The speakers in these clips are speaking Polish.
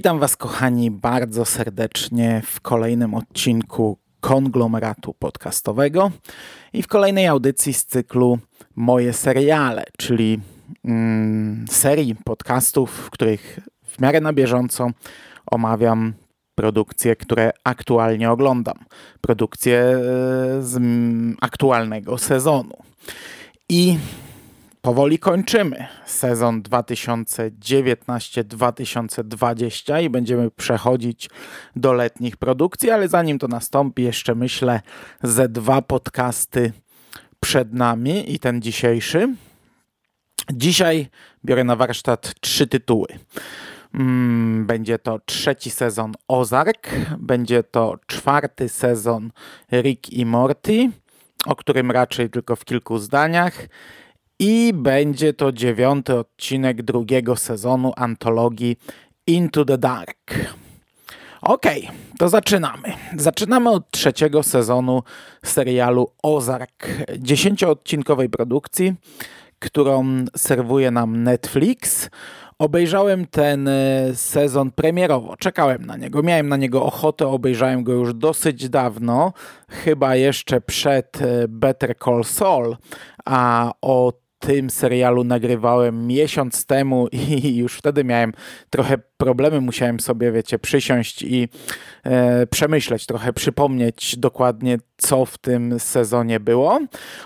Witam Was, kochani, bardzo serdecznie w kolejnym odcinku konglomeratu podcastowego i w kolejnej audycji z cyklu Moje seriale, czyli mm, serii podcastów, w których w miarę na bieżąco omawiam produkcje, które aktualnie oglądam, produkcje e, z aktualnego sezonu. I powoli kończymy sezon 2019-2020 i będziemy przechodzić do letnich produkcji, ale zanim to nastąpi, jeszcze myślę, ze dwa podcasty przed nami i ten dzisiejszy. Dzisiaj biorę na warsztat trzy tytuły. Mm, będzie to trzeci sezon Ozark, będzie to czwarty sezon Rick i Morty, o którym raczej tylko w kilku zdaniach i będzie to dziewiąty odcinek drugiego sezonu antologii Into the Dark. Okej, okay, to zaczynamy. Zaczynamy od trzeciego sezonu serialu Ozark, dziesięcioodcinkowej produkcji, którą serwuje nam Netflix. Obejrzałem ten e, sezon premierowo, czekałem na niego, miałem na niego ochotę, obejrzałem go już dosyć dawno, chyba jeszcze przed e, Better Call Saul, a o tym serialu nagrywałem miesiąc temu i już wtedy miałem trochę problemy, musiałem sobie, wiecie, przysiąść i e, przemyśleć, trochę przypomnieć dokładnie, co w tym sezonie było.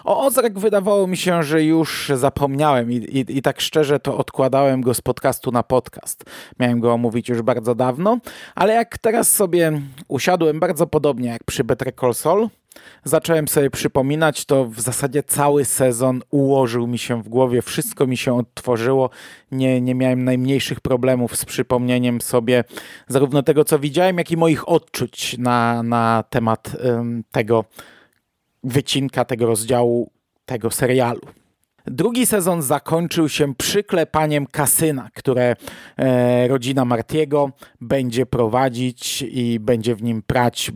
O Ozark wydawało mi się, że już zapomniałem i, i, i tak szczerze to odkładałem go z podcastu na podcast. Miałem go omówić już bardzo dawno, ale jak teraz sobie usiadłem bardzo podobnie jak przy Better Call Saul, zacząłem sobie przypominać, to w zasadzie cały sezon ułożył mi się w głowie, wszystko mi się odtworzyło. Nie, nie miałem najmniejszych problemów z przypomnieniem sobie zarówno tego, co widziałem, jak i moich odczuć na, na temat um, tego wycinka, tego rozdziału, tego serialu. Drugi sezon zakończył się przyklepaniem kasyna, które e, rodzina Martiego będzie prowadzić i będzie w nim prać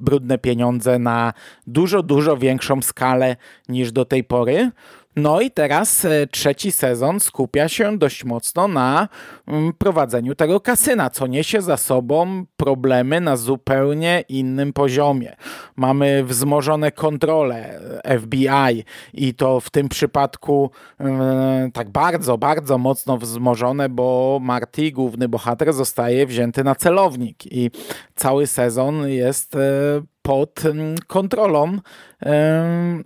brudne pieniądze na dużo, dużo większą skalę niż do tej pory. No i teraz e, trzeci sezon skupia się dość mocno na mm, prowadzeniu tego kasyna, co niesie za sobą problemy na zupełnie innym poziomie. Mamy wzmożone kontrole e, FBI i to w tym przypadku e, tak bardzo, bardzo mocno wzmożone, bo Marty, główny bohater, zostaje wzięty na celownik i cały sezon jest pod kontrolą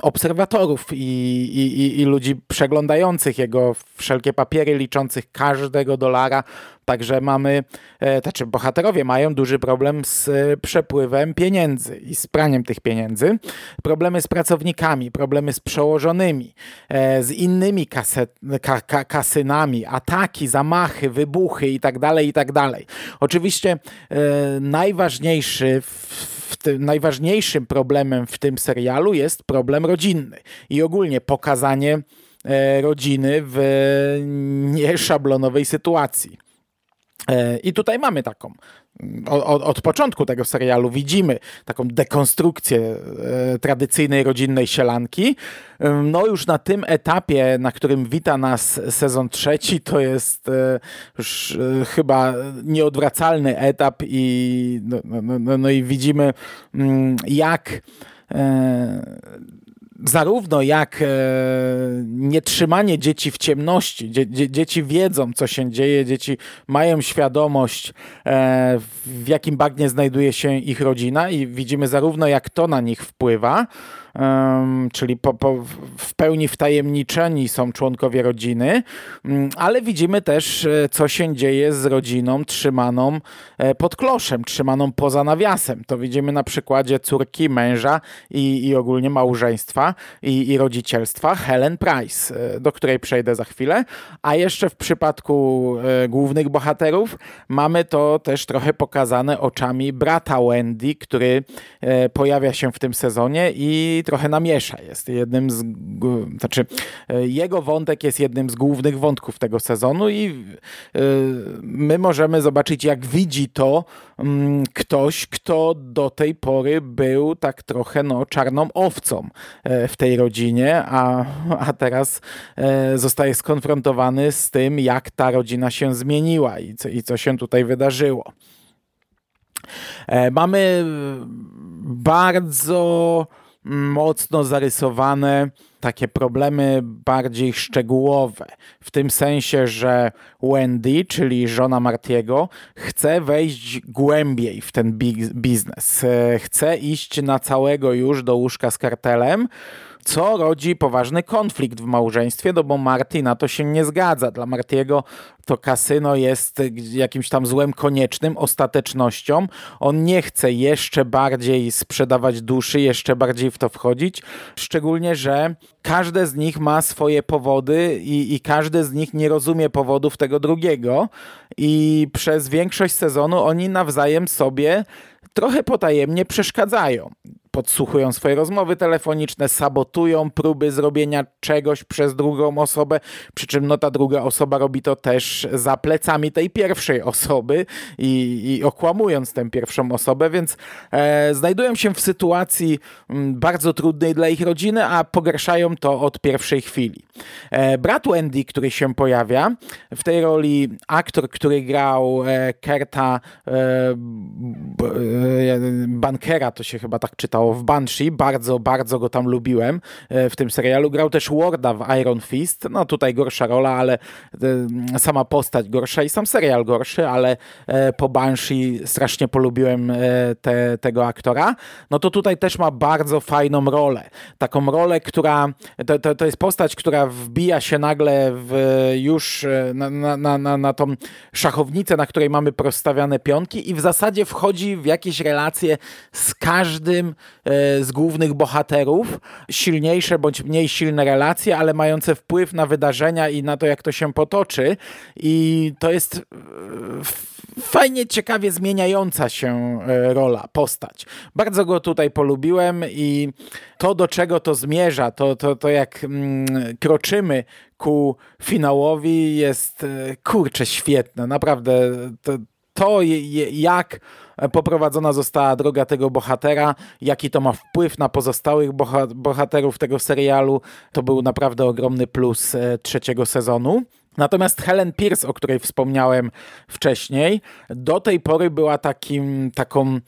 obserwatorów i, i, i, ludzi przeglądających jego wszelkie papiery, liczących każdego dolara. Także mamy, e, znaczy bohaterowie mają duży problem z e, przepływem pieniędzy i z praniem tych pieniędzy. Problemy z pracownikami, problemy z przełożonymi, e, z innymi kaset, ka, ka, kasynami, ataki, zamachy, wybuchy itd., tak itd. Tak Oczywiście najważniejszy w tym, najważniejszym problemem w tym serialu jest problem rodzinny i ogólnie pokazanie e, rodziny w nieszablonowej sytuacji. E, I tutaj mamy taką od, od, początku tego serialu widzimy taką dekonstrukcję e, tradycyjnej rodzinnej sielanki. No już na tym etapie, na którym wita nas sezon trzeci, to jest e, już e, chyba nieodwracalny etap i no, no, no, no i widzimy mm, jak zarówno jak e, nietrzymanie dzieci w ciemności, dzie, dzie, dzieci wiedzą, co się dzieje, dzieci mają świadomość, e, w jakim bagnie znajduje się ich rodzina i widzimy zarówno jak to na nich wpływa, czyli po, po, w pełni wtajemniczeni są członkowie rodziny, mm, ale widzimy też, e, co się dzieje z rodziną trzymaną e, pod kloszem, trzymaną poza nawiasem. To widzimy na przykładzie córki, męża i, i ogólnie małżeństwa i, i rodzicielstwa Helen Price, e, do której przejdę za chwilę. A jeszcze w przypadku głównych bohaterów mamy to też trochę pokazane oczami brata Wendy, który pojawia się w tym sezonie i Trochę namiesza. Jest jednym z, znaczy e, jego wątek jest jednym z głównych wątków tego sezonu i e, my możemy zobaczyć, jak widzi to mm, ktoś, kto do tej pory był tak trochę no, czarną owcą e, w tej rodzinie, a, a teraz zostaje skonfrontowany z tym, jak ta rodzina się zmieniła i co, i co się tutaj wydarzyło. Mamy bardzo mocno zarysowane takie problemy bardziej szczegółowe. W tym sensie, że Wendy, czyli żona Martiego, chce wejść głębiej w ten biznes. Chce iść na całego już do łóżka z kartelem co rodzi poważny konflikt w małżeństwie, no bo Marty na to się nie zgadza. Dla Martiego to kasyno jest jakimś tam złem koniecznym, ostatecznością. On nie chce jeszcze bardziej sprzedawać duszy, jeszcze bardziej w to wchodzić, szczególnie, że każde z nich ma swoje powody i, i każdy z nich nie rozumie powodów tego drugiego i przez większość sezonu oni nawzajem sobie trochę potajemnie przeszkadzają podsłuchują swoje rozmowy telefoniczne, sabotują próby zrobienia czegoś przez drugą osobę, przy czym no ta druga osoba robi to też za plecami tej pierwszej osoby i, i okłamując tę pierwszą osobę, więc e, znajdują się w sytuacji m, mm, bardzo trudnej dla ich rodziny, a pogarszają to od pierwszej chwili. E, brat Wendy, który się pojawia, w tej roli aktor, który grał e, Kerta e, b, Bankera, to się chyba tak czytało w Banshee. Bardzo, bardzo go tam lubiłem e, w tym serialu. Grał też Warda w Iron Fist. No tutaj gorsza rola, ale e, sama postać gorsza i sam serial gorszy, ale e, po Banshee strasznie polubiłem te, tego aktora. No to tutaj też ma bardzo fajną rolę. Taką rolę, która to, to, to jest postać, która wbija się nagle w już na, na, na, na tą szachownicę, na której mamy prostawiane pionki i w zasadzie wchodzi w jakieś relacje z każdym E, z głównych bohaterów, silniejsze bądź mniej silne relacje, ale mające wpływ na wydarzenia i na to, jak to się potoczy. I to jest e, fajnie, ciekawie zmieniająca się e, rola, postać. Bardzo go tutaj polubiłem i to, do czego to zmierza, to, to, to jak mm, kroczymy ku finałowi jest kurczę świetne. Naprawdę to, to jak poprowadzona została droga tego bohatera, jaki to ma wpływ na pozostałych bohaterów tego serialu, to był naprawdę ogromny plus e, trzeciego sezonu. Natomiast Helen Pierce, o której wspomniałem wcześniej, do tej pory była takim, taką,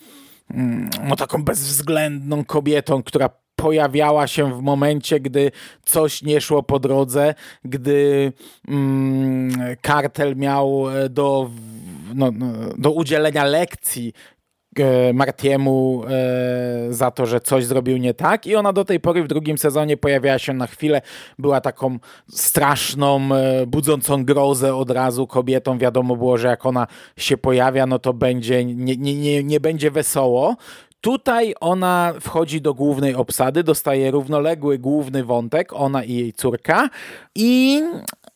mm, no, taką bezwzględną kobietą, która pojawiała się w momencie, gdy coś nie szło po drodze, gdy mm, kartel miał e, do no, no, do udzielenia lekcji e, Martiemu e, za to, że coś zrobił nie tak. I ona do tej pory w drugim sezonie pojawiała się na chwilę, była taką straszną, budzącą grozę od razu kobietą, wiadomo było, że jak ona się pojawia, no to będzie, nie, nie, nie, nie będzie wesoło. Tutaj ona wchodzi do głównej obsady, dostaje równoległy główny wątek, ona i jej córka i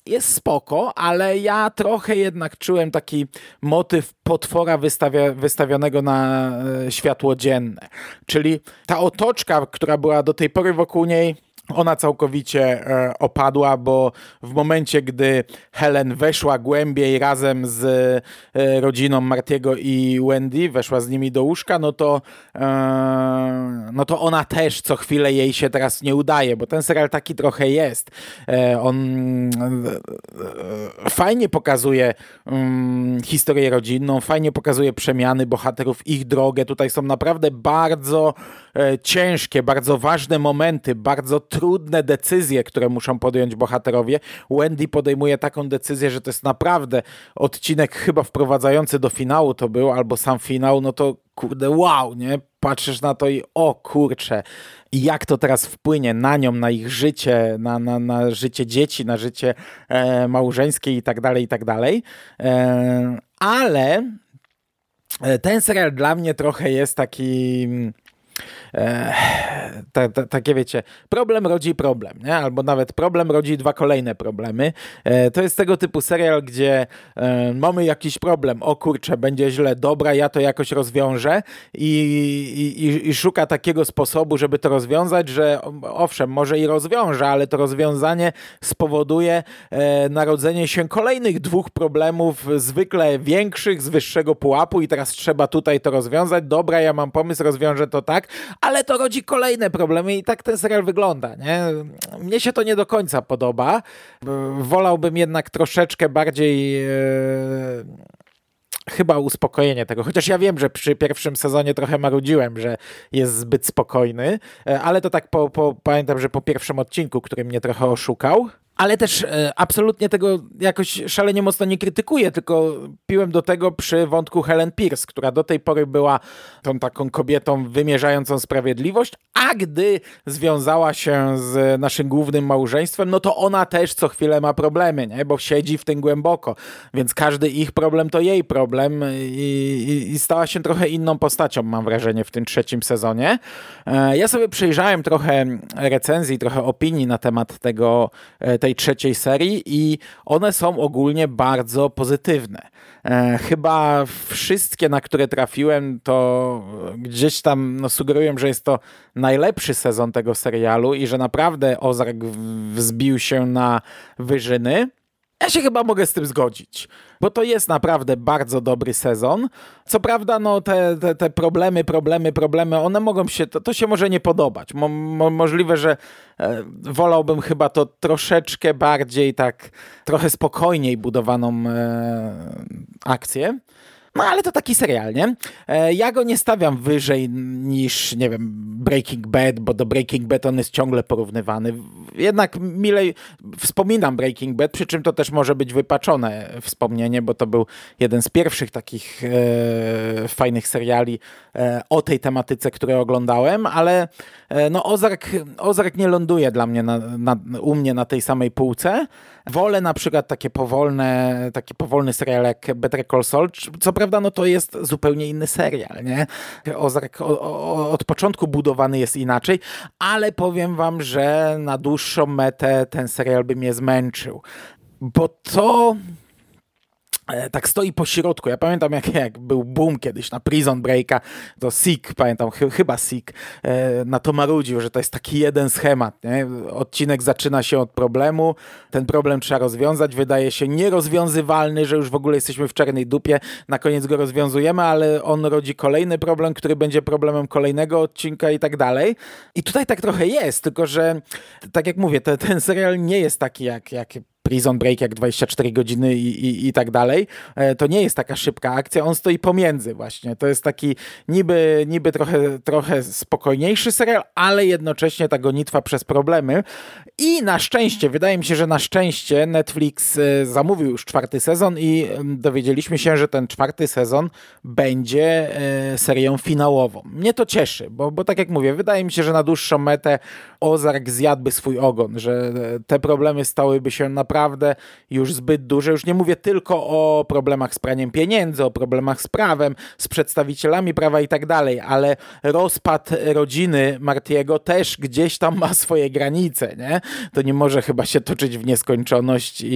jest spoko, ale ja trochę jednak czułem taki motyw potwora wystawia, wystawionego na e, światło dzienne. Czyli ta otoczka, która była do tej pory wokół niej ona całkowicie e, opadła, bo w momencie, gdy Helen weszła głębiej razem z e, rodziną Martiego i Wendy, weszła z nimi do łóżka, no to, e, no to ona też co chwilę jej się teraz nie udaje, bo ten serial taki trochę jest. On fajnie pokazuje mm, historię rodzinną, fajnie pokazuje przemiany bohaterów, ich drogę. Tutaj są naprawdę bardzo ciężkie, bardzo ważne momenty, bardzo trudne decyzje, które muszą podjąć bohaterowie. Wendy podejmuje taką decyzję, że to jest naprawdę odcinek chyba wprowadzający do finału to był, albo sam finał, no to kurde wow, nie? Patrzysz na to i o kurcze, jak to teraz wpłynie na nią, na ich życie, na, na, na życie dzieci, na życie e, małżeńskie i tak dalej, i tak dalej. E, ale e, ten serial dla mnie trochę jest taki ta, ta, takie wiecie, problem rodzi problem, nie? albo nawet problem rodzi dwa kolejne problemy. E, to jest tego typu serial, gdzie e, mamy jakiś problem, o kurczę, będzie źle, dobra, ja to jakoś rozwiążę i, i, i szuka takiego sposobu, żeby to rozwiązać, że owszem, może i rozwiąże, ale to rozwiązanie spowoduje e, narodzenie się kolejnych dwóch problemów, zwykle większych, z wyższego pułapu i teraz trzeba tutaj to rozwiązać. Dobra, ja mam pomysł, rozwiążę to tak, ale to rodzi kolejne problemy i tak ten serial wygląda, nie? Mnie się to nie do końca podoba. Wolałbym jednak troszeczkę bardziej... E, chyba uspokojenie tego. Chociaż ja wiem, że przy pierwszym sezonie trochę marudziłem, że jest zbyt spokojny, e, ale to tak po, po, pamiętam, że po pierwszym odcinku, który mnie trochę oszukał, ale też e, absolutnie tego jakoś szalenie mocno nie krytykuję, tylko piłem do tego przy wątku Helen Pierce, która do tej pory była tą taką kobietą wymierzającą sprawiedliwość, a gdy związała się z naszym głównym małżeństwem, no to ona też co chwilę ma problemy, nie? bo siedzi w tym głęboko, więc każdy ich problem to jej problem i, i, i stała się trochę inną postacią, mam wrażenie, w tym trzecim sezonie. E, ja sobie przejrzałem trochę recenzji, trochę opinii na temat tego, tej tej trzeciej serii i one są ogólnie bardzo pozytywne. E, chyba wszystkie, na które trafiłem, to gdzieś tam no, że jest to najlepszy sezon tego serialu i że naprawdę Ozark wzbił się na wyżyny. Ja się chyba mogę z tym zgodzić, bo to jest naprawdę bardzo dobry sezon. Co prawda, no te, te, te problemy, problemy, problemy, one mogą się, to, to się może nie podobać. Mo, mo, możliwe, że e, wolałbym chyba to troszeczkę bardziej tak, trochę spokojniej budowaną e, akcję. No ale to taki serial, nie? E, ja go nie stawiam wyżej niż, nie wiem, Breaking Bad, bo do Breaking Bad on jest ciągle porównywany. Jednak milej wspominam Breaking Bad, przy czym to też może być wypaczone wspomnienie, bo to był jeden z pierwszych takich e, fajnych seriali e, o tej tematyce, które oglądałem, ale e, no Ozark, Ozark nie ląduje dla mnie na, na, u mnie na tej samej półce. Wolę na przykład takie powolne, taki powolny serial jak Better Call Saul. Co prawda, no to jest zupełnie inny serial, nie? Ozark od początku budowany jest inaczej, ale powiem wam, że na dłuższą metę ten serial by mnie zmęczył. Bo to tak stoi po środku. Ja pamiętam, jak, jak był boom kiedyś na Prison Breaka, to Sik, pamiętam, ch chyba Sik, e, na to marudził, że to jest taki jeden schemat. Nie? Odcinek zaczyna się od problemu, ten problem trzeba rozwiązać, wydaje się nierozwiązywalny, że już w ogóle jesteśmy w czarnej dupie, na koniec go rozwiązujemy, ale on rodzi kolejny problem, który będzie problemem kolejnego odcinka i tak dalej. I tutaj tak trochę jest, tylko że, tak jak mówię, te, ten serial nie jest taki jak, jak Prison Break jak 24 godziny i, i, i tak dalej. E, to nie jest taka szybka akcja, on stoi pomiędzy właśnie. To jest taki niby, niby trochę, trochę spokojniejszy serial, ale jednocześnie ta gonitwa przez problemy. I na szczęście, wydaje mi się, że na szczęście Netflix e, zamówił już czwarty sezon i dowiedzieliśmy się, że ten czwarty sezon będzie e, serią finałową. Mnie to cieszy, bo, bo tak jak mówię, wydaje mi się, że na dłuższą metę Ozark zjadłby swój ogon, że te problemy stałyby się naprawdę naprawdę już zbyt duże. Już nie mówię tylko o problemach z praniem pieniędzy, o problemach z prawem, z przedstawicielami prawa i tak dalej, ale rozpad rodziny Martiego też gdzieś tam ma swoje granice, nie? To nie może chyba się toczyć w nieskończoność i,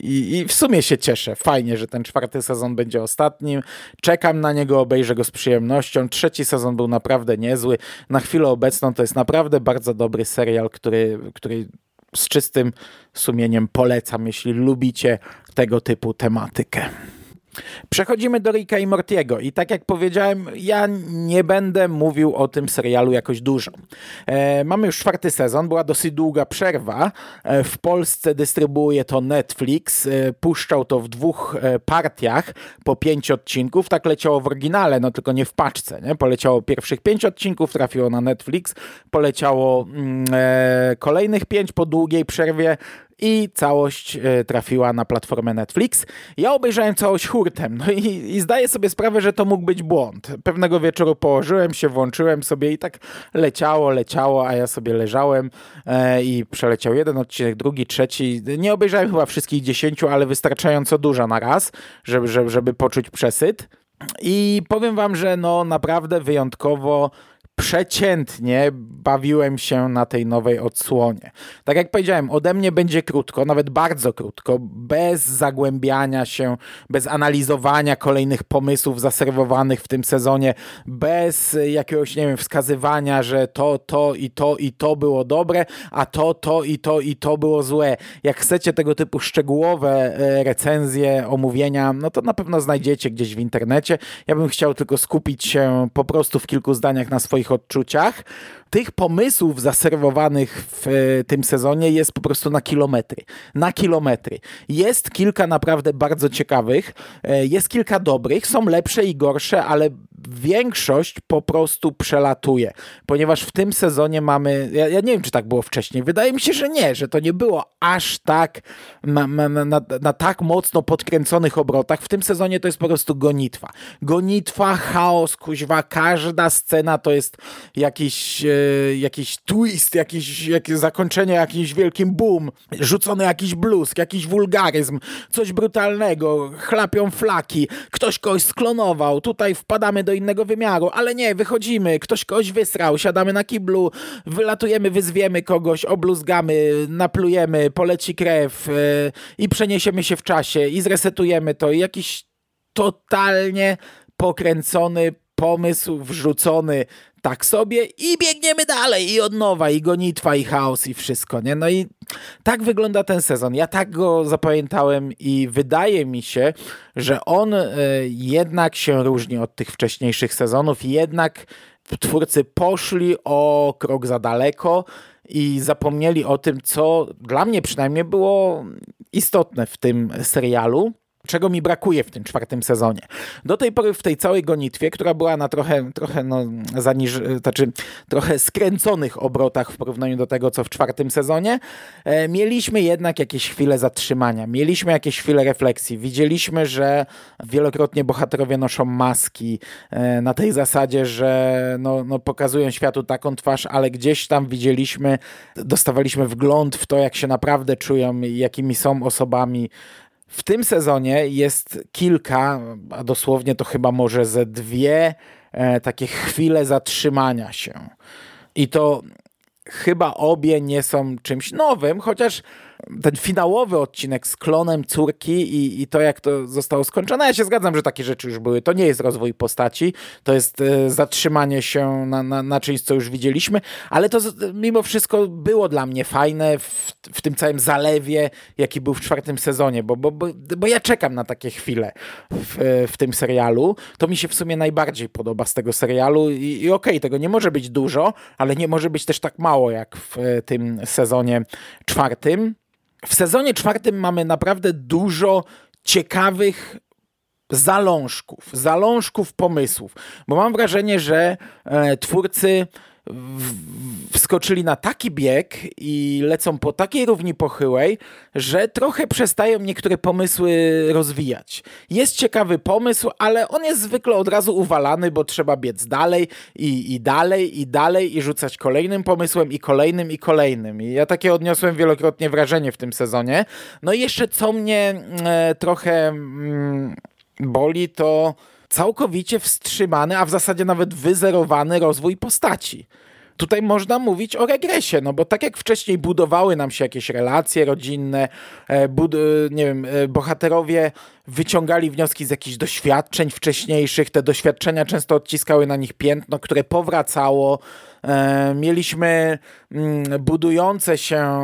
i, i w sumie się cieszę. Fajnie, że ten czwarty sezon będzie ostatnim. Czekam na niego, obejrzę go z przyjemnością. Trzeci sezon był naprawdę niezły. Na chwilę obecną to jest naprawdę bardzo dobry serial, który, który z czystym sumieniem polecam, jeśli lubicie tego typu tematykę. Przechodzimy do Ricka i Mortiego i tak jak powiedziałem, ja nie będę mówił o tym serialu jakoś dużo. E, mamy już czwarty sezon, była dosyć długa przerwa. E, w Polsce dystrybuuje to Netflix, e, puszczał to w dwóch e, partiach po pięć odcinków. Tak leciało w oryginale, no tylko nie w paczce. Nie? Poleciało pierwszych pięć odcinków, trafiło na Netflix, poleciało mm, e, kolejnych pięć po długiej przerwie i całość e, trafiła na platformę Netflix. Ja obejrzałem całość hurtem, no i, i zdaję sobie sprawę, że to mógł być błąd. Pewnego wieczoru położyłem się, włączyłem sobie i tak leciało, leciało, a ja sobie leżałem e, i przeleciał jeden odcinek, drugi, trzeci. Nie obejrzałem chyba wszystkich dziesięciu, ale wystarczająco dużo na raz, żeby, żeby, żeby poczuć przesyt. I powiem wam, że no naprawdę wyjątkowo przeciętnie bawiłem się na tej nowej odsłonie. Tak jak powiedziałem, ode mnie będzie krótko, nawet bardzo krótko, bez zagłębiania się, bez analizowania kolejnych pomysłów zaserwowanych w tym sezonie, bez jakiegoś, nie wiem, wskazywania, że to, to i to i to było dobre, a to, to i to i to było złe. Jak chcecie tego typu szczegółowe e, recenzje, omówienia, no to na pewno znajdziecie gdzieś w internecie. Ja bym chciał tylko skupić się po prostu w kilku zdaniach na swoich odczuciach. Tych pomysłów zaserwowanych w e, tym sezonie jest po prostu na kilometry. Na kilometry. Jest kilka naprawdę bardzo ciekawych, e, jest kilka dobrych, są lepsze i gorsze, ale większość po prostu przelatuje, ponieważ w tym sezonie mamy, ja, ja, nie wiem, czy tak było wcześniej, wydaje mi się, że nie, że to nie było aż tak na, na, na, na tak mocno podkręconych obrotach. W tym sezonie to jest po prostu gonitwa. Gonitwa, chaos, kuźwa, każda scena to jest jakiś, e, jakiś twist, jakiś, jakieś zakończenie jakimś wielkim boom, rzucony jakiś blusk, jakiś wulgaryzm, coś brutalnego, chlapią flaki, ktoś kogoś sklonował, tutaj wpadamy do innego wymiaru, ale nie, wychodzimy, ktoś kogoś wysrał, siadamy na kiblu, wylatujemy, wyzwiemy kogoś, obluzgamy, naplujemy, poleci krew yy, i przeniesiemy się w czasie. I zresetujemy to. I jakiś totalnie pokręcony pomysł wrzucony tak sobie i biegniemy dalej i od nowa i gonitwa i chaos i wszystko, nie? No i tak wygląda ten sezon. Ja tak go zapamiętałem i wydaje mi się, że on y, jednak się różni od tych wcześniejszych sezonów jednak twórcy poszli o krok za daleko i zapomnieli o tym, co dla mnie przynajmniej było istotne w tym serialu czego mi brakuje w tym czwartym sezonie. Do tej pory w tej całej gonitwie, która była na trochę, trochę no, zaniż, znaczy trochę skręconych obrotach w porównaniu do tego, co w czwartym sezonie, e, mieliśmy jednak jakieś chwile zatrzymania, mieliśmy jakieś chwile refleksji. Widzieliśmy, że wielokrotnie bohaterowie noszą maski e, na tej zasadzie, że no, no, pokazują światu taką twarz, ale gdzieś tam widzieliśmy, dostawaliśmy wgląd w to, jak się naprawdę czują, jakimi są osobami, w tym sezonie jest kilka, a dosłownie to chyba może ze dwie e, takie chwile zatrzymania się. I to chyba obie nie są czymś nowym, chociaż ten finałowy odcinek z klonem córki i, i to, jak to zostało skończone. Ja się zgadzam, że takie rzeczy już były. To nie jest rozwój postaci, to jest e, zatrzymanie się na, na, na czymś, co już widzieliśmy, ale to mimo wszystko było dla mnie fajne w, w tym całym zalewie, jaki był w czwartym sezonie, bo, bo, bo, bo ja czekam na takie chwile w, w tym serialu. To mi się w sumie najbardziej podoba z tego serialu i, i okej, okay, tego nie może być dużo, ale nie może być też tak mało jak w tym sezonie czwartym. W sezonie czwartym mamy naprawdę dużo ciekawych zalążków, zalążków pomysłów, bo mam wrażenie, że e, twórcy wskoczyli na taki bieg i lecą po takiej równi pochyłej, że trochę przestają niektóre pomysły rozwijać. Jest ciekawy pomysł, ale on jest zwykle od razu uwalany, bo trzeba biec dalej i, i dalej i dalej i rzucać kolejnym pomysłem i kolejnym i kolejnym. I ja takie odniosłem wielokrotnie wrażenie w tym sezonie. No i jeszcze co mnie e, trochę mm, boli, to całkowicie wstrzymany, a w zasadzie nawet wyzerowany rozwój postaci. Tutaj można mówić o regresie, no bo tak jak wcześniej budowały nam się jakieś relacje rodzinne, e, e, nie wiem, e, bohaterowie wyciągali wnioski z jakichś doświadczeń wcześniejszych, te doświadczenia często odciskały na nich piętno, które powracało, E, mieliśmy mm, budujące się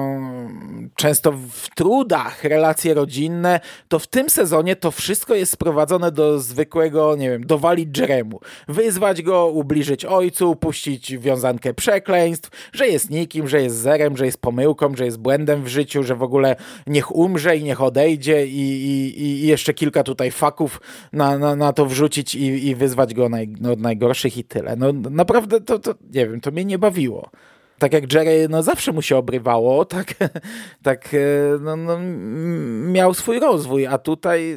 często w trudach relacje rodzinne, to w tym sezonie to wszystko jest sprowadzone do zwykłego, nie wiem, dowalić Jeremu. Wyzwać go, ubliżyć ojcu, puścić wiązankę przekleństw, że jest nikim, że jest zerem, że jest pomyłką, że jest błędem w życiu, że w ogóle niech umrze i niech odejdzie i, i, i jeszcze kilka tutaj faków na, na, na to wrzucić i, i wyzwać go naj, no, od najgorszych i tyle. No naprawdę to, to nie wiem, to mnie nie bawiło. Tak jak Jerry no, zawsze mu się obrywało, tak, tak e, no, no, miał swój rozwój, a tutaj e,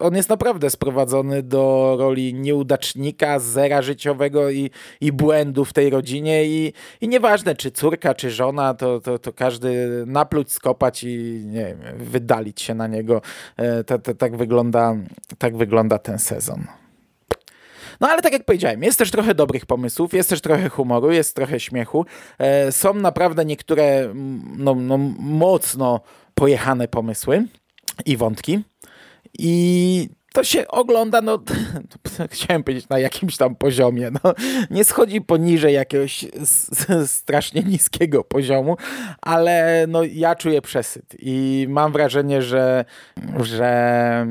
on jest naprawdę sprowadzony do roli nieudacznika, zera życiowego i, i błędu w tej rodzinie i, i nieważne czy córka, czy żona, to, to, to każdy napluć, skopać i nie wiem, wydalić się na niego. E, tak wygląda, tak wygląda ten sezon. No ale tak jak powiedziałem, jest też trochę dobrych pomysłów, jest też trochę humoru, jest trochę śmiechu. E, są naprawdę niektóre no, no, mocno pojechane pomysły i wątki. I to się ogląda, no chciałem powiedzieć na jakimś tam poziomie, no. Nie schodzi poniżej jakiegoś strasznie niskiego poziomu, ale no ja czuję przesyt i mam wrażenie, że, że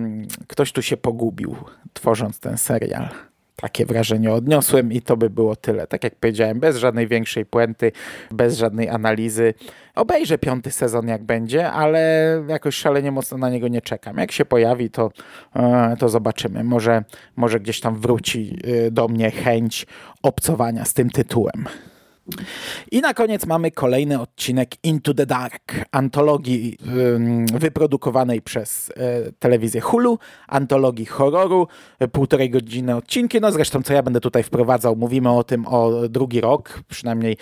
ktoś tu się pogubił tworząc ten serial takie wrażenie odniosłem i to by było tyle. Tak jak powiedziałem, bez żadnej większej puenty, bez żadnej analizy. Obejrzę piąty sezon jak będzie, ale jakoś szalenie mocno na niego nie czekam. Jak się pojawi, to, e, to zobaczymy. Może, może gdzieś tam wróci e, do mnie chęć obcowania z tym tytułem. I na koniec mamy kolejny odcinek Into the Dark, antologii wyprodukowanej przez e, telewizję Hulu, antologii horroru, półtorej godziny odcinki, no zresztą co ja będę tutaj wprowadzał, mówimy o tym o drugi rok, przynajmniej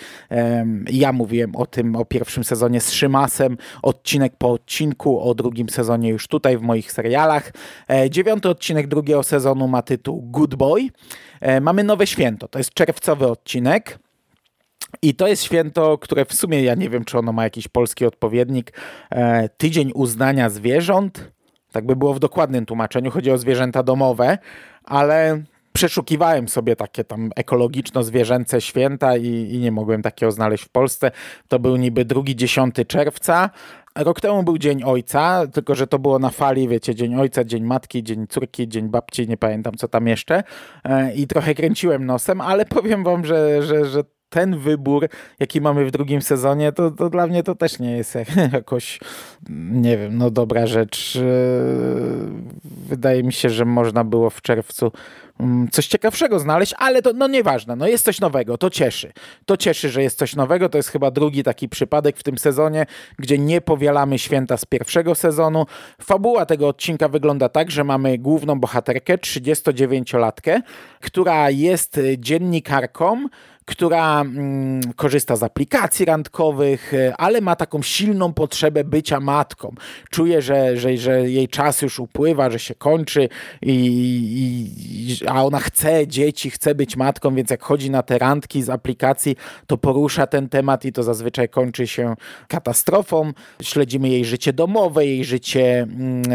ja mówiłem o tym, o pierwszym sezonie z Szymasem, odcinek po odcinku, o drugim sezonie już tutaj w moich serialach. E, dziewiąty odcinek drugiego sezonu ma tytuł Good Boy. E, mamy nowe święto, to jest czerwcowy odcinek. I to jest święto, które w sumie ja nie wiem, czy ono ma jakiś polski odpowiednik. E, tydzień uznania zwierząt. Tak by było w dokładnym tłumaczeniu. Chodzi o zwierzęta domowe, ale przeszukiwałem sobie takie tam ekologiczno-zwierzęce święta i, i, nie mogłem takiego znaleźć w Polsce. To był niby drugi 10 czerwca. Rok temu był Dzień Ojca, tylko że to było na fali, wiecie, Dzień Ojca, Dzień Matki, Dzień Córki, Dzień Babci, nie pamiętam co tam jeszcze. E, I trochę kręciłem nosem, ale powiem wam, że, że, że ten wybór, jaki mamy w drugim sezonie, to, to dla mnie to też nie jest jakoś, nie wiem, no dobra rzecz. Wydaje mi się, że można było w czerwcu mm, coś ciekawszego znaleźć, ale to no nieważne, no jest coś nowego, to cieszy. To cieszy, że jest coś nowego, to jest chyba drugi taki przypadek w tym sezonie, gdzie nie powielamy święta z pierwszego sezonu. Fabuła tego odcinka wygląda tak, że mamy główną bohaterkę, 39-latkę, która jest dziennikarką, która mm, korzysta z aplikacji randkowych, e, ale ma taką silną potrzebę bycia matką. Czuje, że, że, że jej czas już upływa, że się kończy, i, i, a ona chce dzieci, chce być matką, więc jak chodzi na te randki z aplikacji, to porusza ten temat i to zazwyczaj kończy się katastrofą. Śledzimy jej życie domowe, jej życie mm, e,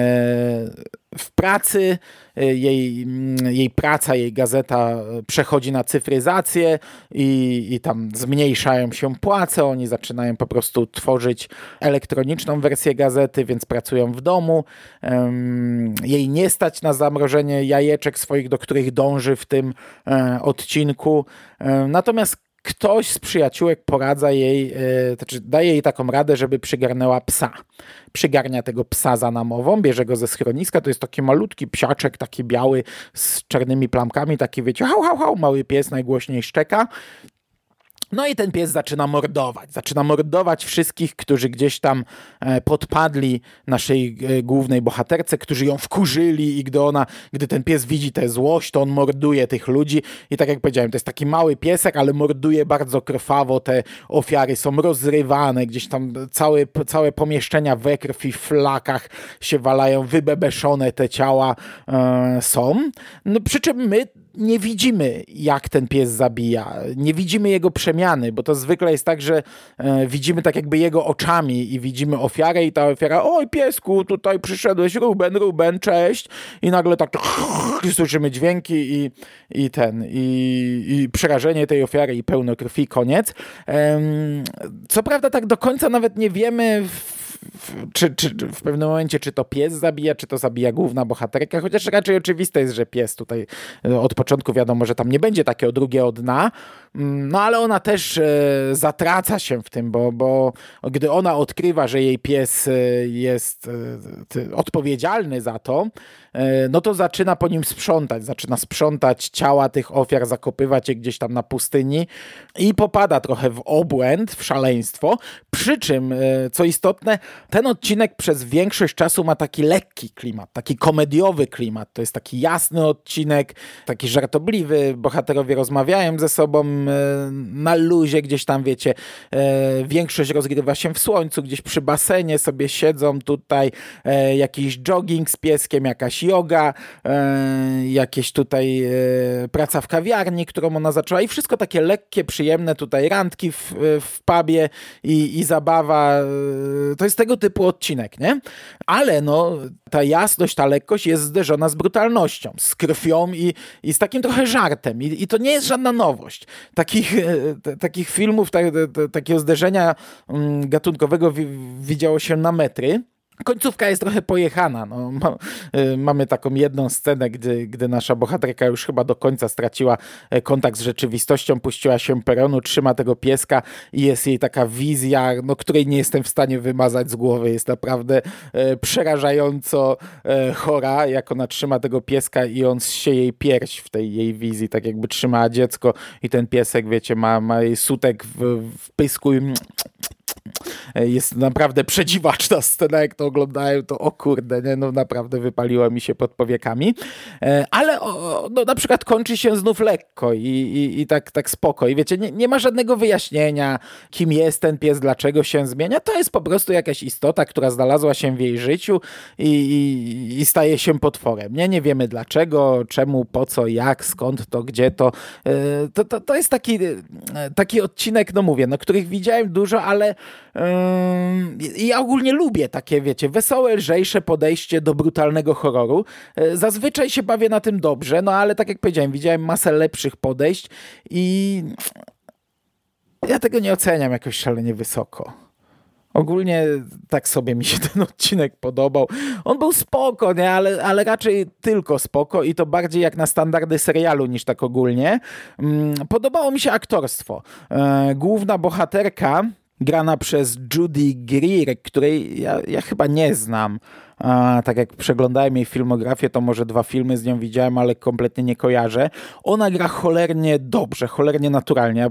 w pracy, jej, mm, jej praca, jej gazeta przechodzi na cyfryzację i, i tam zmniejszają się płace, oni zaczynają po prostu tworzyć elektroniczną wersję gazety, więc pracują w domu. Jej nie stać na zamrożenie jajeczek swoich, do których dąży w tym e, odcinku. Natomiast ktoś z przyjaciółek poradza jej, yy, znaczy daje jej taką radę, żeby przygarnęła psa. Przygarnia tego psa za namową, bierze go ze schroniska, to jest taki malutki psiaczek, taki biały z czarnymi plamkami, taki wiecie, hał, hał, hał, mały pies najgłośniej szczeka. No i ten pies zaczyna mordować. Zaczyna mordować wszystkich, którzy gdzieś tam e, podpadli naszej e, głównej bohaterce, którzy ją wkurzyli i gdy ona, gdy ten pies widzi tę złość, to on morduje tych ludzi. I tak jak powiedziałem, to jest taki mały piesek, ale morduje bardzo krwawo. Te ofiary są rozrywane, gdzieś tam całe, całe pomieszczenia we krwi, w flakach się walają, wybebeszone te ciała e, są. No, przy czym my nie widzimy, jak ten pies zabija. Nie widzimy jego przemiany, bo to zwykle jest tak, że e, widzimy tak jakby jego oczami i widzimy ofiarę i ta ofiara, oj piesku, tutaj przyszedłeś, Ruben, Ruben, cześć. I nagle tak słyszymy dźwięki i, i ten, i, i przerażenie tej ofiary i pełno krwi, koniec. Co prawda tak do końca nawet nie wiemy, czy, czy, w pewnym momencie, czy to pies zabija, czy to zabija główna bohaterka, chociaż raczej oczywiste jest, że pies tutaj e, od początku wiadomo, że tam nie będzie takiego drugiego dna, mm, no ale ona też e, zatraca się w tym, bo, bo gdy ona odkrywa, że jej pies e, jest odpowiedzialny za to, no to zaczyna po nim sprzątać, zaczyna sprzątać ciała tych ofiar, zakopywać je gdzieś tam na pustyni i popada trochę w obłęd, w szaleństwo, przy czym, co istotne, Ten odcinek przez większość czasu ma taki lekki klimat, taki komediowy klimat. To jest taki jasny odcinek, taki żartobliwy. Bohaterowie rozmawiają ze sobą e, na luzie, gdzieś tam wiecie. E, większość rozgrywa się w słońcu, gdzieś przy basenie sobie siedzą tutaj. E, jakiś jogging z pieskiem, jakaś yoga, jakieś tutaj praca w kawiarni, którą ona zaczęła i wszystko takie lekkie, przyjemne tutaj randki w, w pubie i, i zabawa. To jest tego typu odcinek, nie? Ale no, ta jasność, ta lekkość jest zderzona z brutalnością, z krwią i, i z takim trochę żartem. I, I, to nie jest żadna nowość. Takich, e, takich filmów, ta, takiego zderzenia mm, gatunkowego widziało się na metry. Końcówka jest trochę pojechana. No, ma, y, mamy taką jedną scenę, gdy, gdy nasza bohaterka już chyba do końca straciła e, kontakt z rzeczywistością, puściła się peronu, trzyma tego pieska i jest jej taka wizja, no, której nie jestem w stanie wymazać z głowy. Jest naprawdę e, przerażająco e, chora, jak ona trzyma tego pieska i on zsie jej pierś w tej jej wizji, tak jakby trzymała dziecko i ten piesek, wiecie, ma, ma jej sutek w, w pysku i jest naprawdę przedziwaczna scena, jak to oglądają, to o kurde, nie? no naprawdę wypaliło mi się pod powiekami, e, ale o, no, na przykład kończy się znów lekko i, i, i tak, tak spoko i wiecie, nie, nie ma żadnego wyjaśnienia, kim jest ten pies, dlaczego się zmienia, to jest po prostu jakaś istota, która znalazła się w jej życiu i, i, i staje się potworem, nie? Nie wiemy dlaczego, czemu, po co, jak, skąd to, gdzie to. E, to, to, to jest taki, e, taki odcinek, no mówię, no których widziałem dużo, ale i ja ogólnie lubię takie, wiecie, wesołe, lżejsze podejście do brutalnego horroru. E, zazwyczaj się bawię na tym dobrze, no ale tak jak powiedziałem, widziałem masę lepszych podejść i ja tego nie oceniam jakoś szalenie wysoko. Ogólnie tak sobie mi się ten odcinek podobał. On był spoko, nie? Ale, ale raczej tylko spoko i to bardziej jak na standardy serialu niż tak ogólnie. Mm, podobało mi się aktorstwo. E, główna bohaterka grana przez Judy Greer, której ja, ja chyba nie znam. A, tak jak przeglądałem jej filmografię, to może dwa filmy z nią widziałem, ale kompletnie nie kojarzę. Ona gra cholernie dobrze, cholernie naturalnie.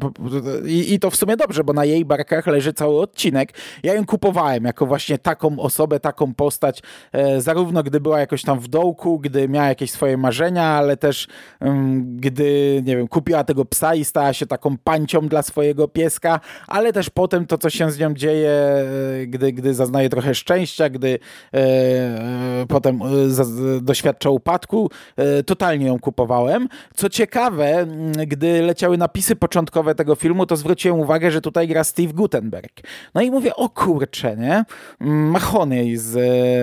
I, I, to w sumie dobrze, bo na jej barkach leży cały odcinek. Ja ją kupowałem jako właśnie taką osobę, taką postać, e, zarówno gdy była jakoś tam w dołku, gdy miała jakieś swoje marzenia, ale też um, gdy, nie wiem, kupiła tego psa i stała się taką pancią dla swojego pieska, ale też potem to, co się z nią dzieje, e, gdy, gdy zaznaje trochę szczęścia, gdy e, potem e, doświadcza upadku, e, totalnie ją kupowałem. Co ciekawe, gdy leciały napisy początkowe tego filmu, to zwróciłem uwagę, że tutaj gra Steve Gutenberg. No i mówię, o kurcze, nie? Z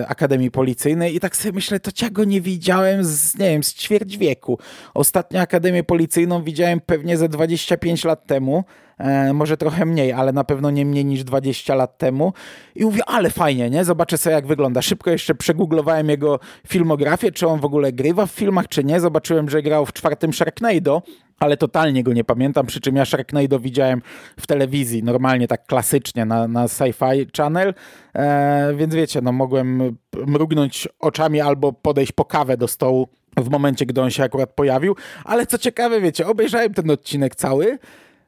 Akademii Policyjnej i tak sobie myślę, to ja go nie widziałem z, nie wiem, z ćwierć wieku. Ostatnio Akademię Policyjną widziałem pewnie ze 25 lat temu. E, może trochę mniej, ale na pewno nie mniej niż 20 lat temu. I mówię, ale fajnie, nie? Zobaczę sobie, jak wygląda. Szybko jeszcze przegooglowałem jego filmografię, czy on w ogóle grywa w filmach, czy nie. Zobaczyłem, że grał w czwartym Sharknado, ale totalnie go nie pamiętam, przy czym ja Sharknado widziałem w telewizji, normalnie tak klasycznie na, na Sci-Fi Channel, e, więc wiecie, no mogłem mrugnąć oczami albo podejść po kawę do stołu w momencie, gdy on się akurat pojawił, ale co ciekawe, wiecie, obejrzałem ten odcinek cały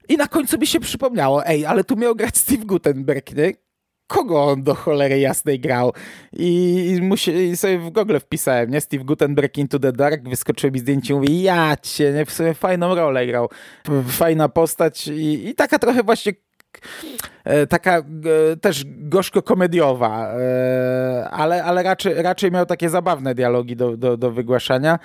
i na końcu mi się przypomniało, ej, ale tu miał grać Steve Gutenberg, nie? Kogo on do cholery jasnej grał? I, musi, i sobie w Google wpisałem, nie? Steve Gutenberg Into the Dark, wyskoczyło mi zdjęcie i mówię, ja cię, nie? W fajną rolę grał. Fajna postać i, i taka trochę właśnie taka e, też gorzko-komediowa, e, ale, ale raczej, raczej miał takie zabawne dialogi do, do, do wygłaszania.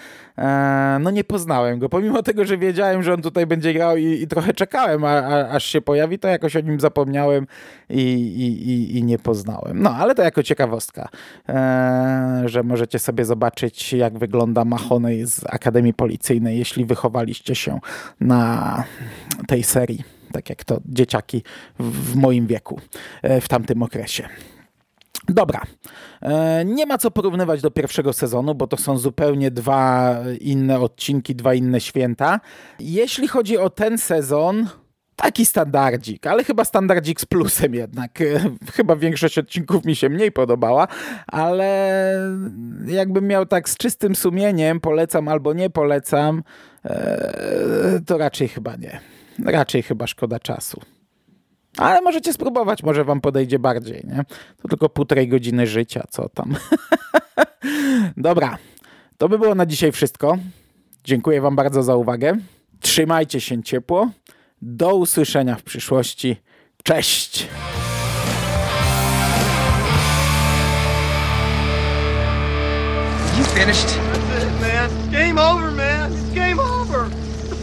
No nie poznałem go, pomimo tego, że wiedziałem, że on tutaj będzie grał i, i trochę czekałem, a, a, aż się pojawi, to jakoś o nim zapomniałem i, i, i, nie poznałem. No, ale to jako ciekawostka, że możecie sobie zobaczyć, jak wygląda Mahoney z Akademii Policyjnej, jeśli wychowaliście się na tej serii tak jak to dzieciaki w moim wieku e, w tamtym okresie. Dobra, e, nie ma co porównywać do pierwszego sezonu, bo to są zupełnie dwa inne odcinki, dwa inne święta. Jeśli chodzi o ten sezon, taki standardzik, ale chyba standardzik z plusem jednak. E, chyba większość odcinków mi się mniej podobała, ale jakbym miał tak z czystym sumieniem, polecam albo nie polecam, to raczej chyba nie raczej chyba szkoda czasu. Ale możecie spróbować, może wam podejdzie bardziej, nie? To tylko półtorej godziny życia, co tam. Dobra, to by było na dzisiaj wszystko. Dziękuję wam bardzo za uwagę. Trzymajcie się ciepło. Do usłyszenia w przyszłości. Cześć! You finished? That's it, man. Game over, man.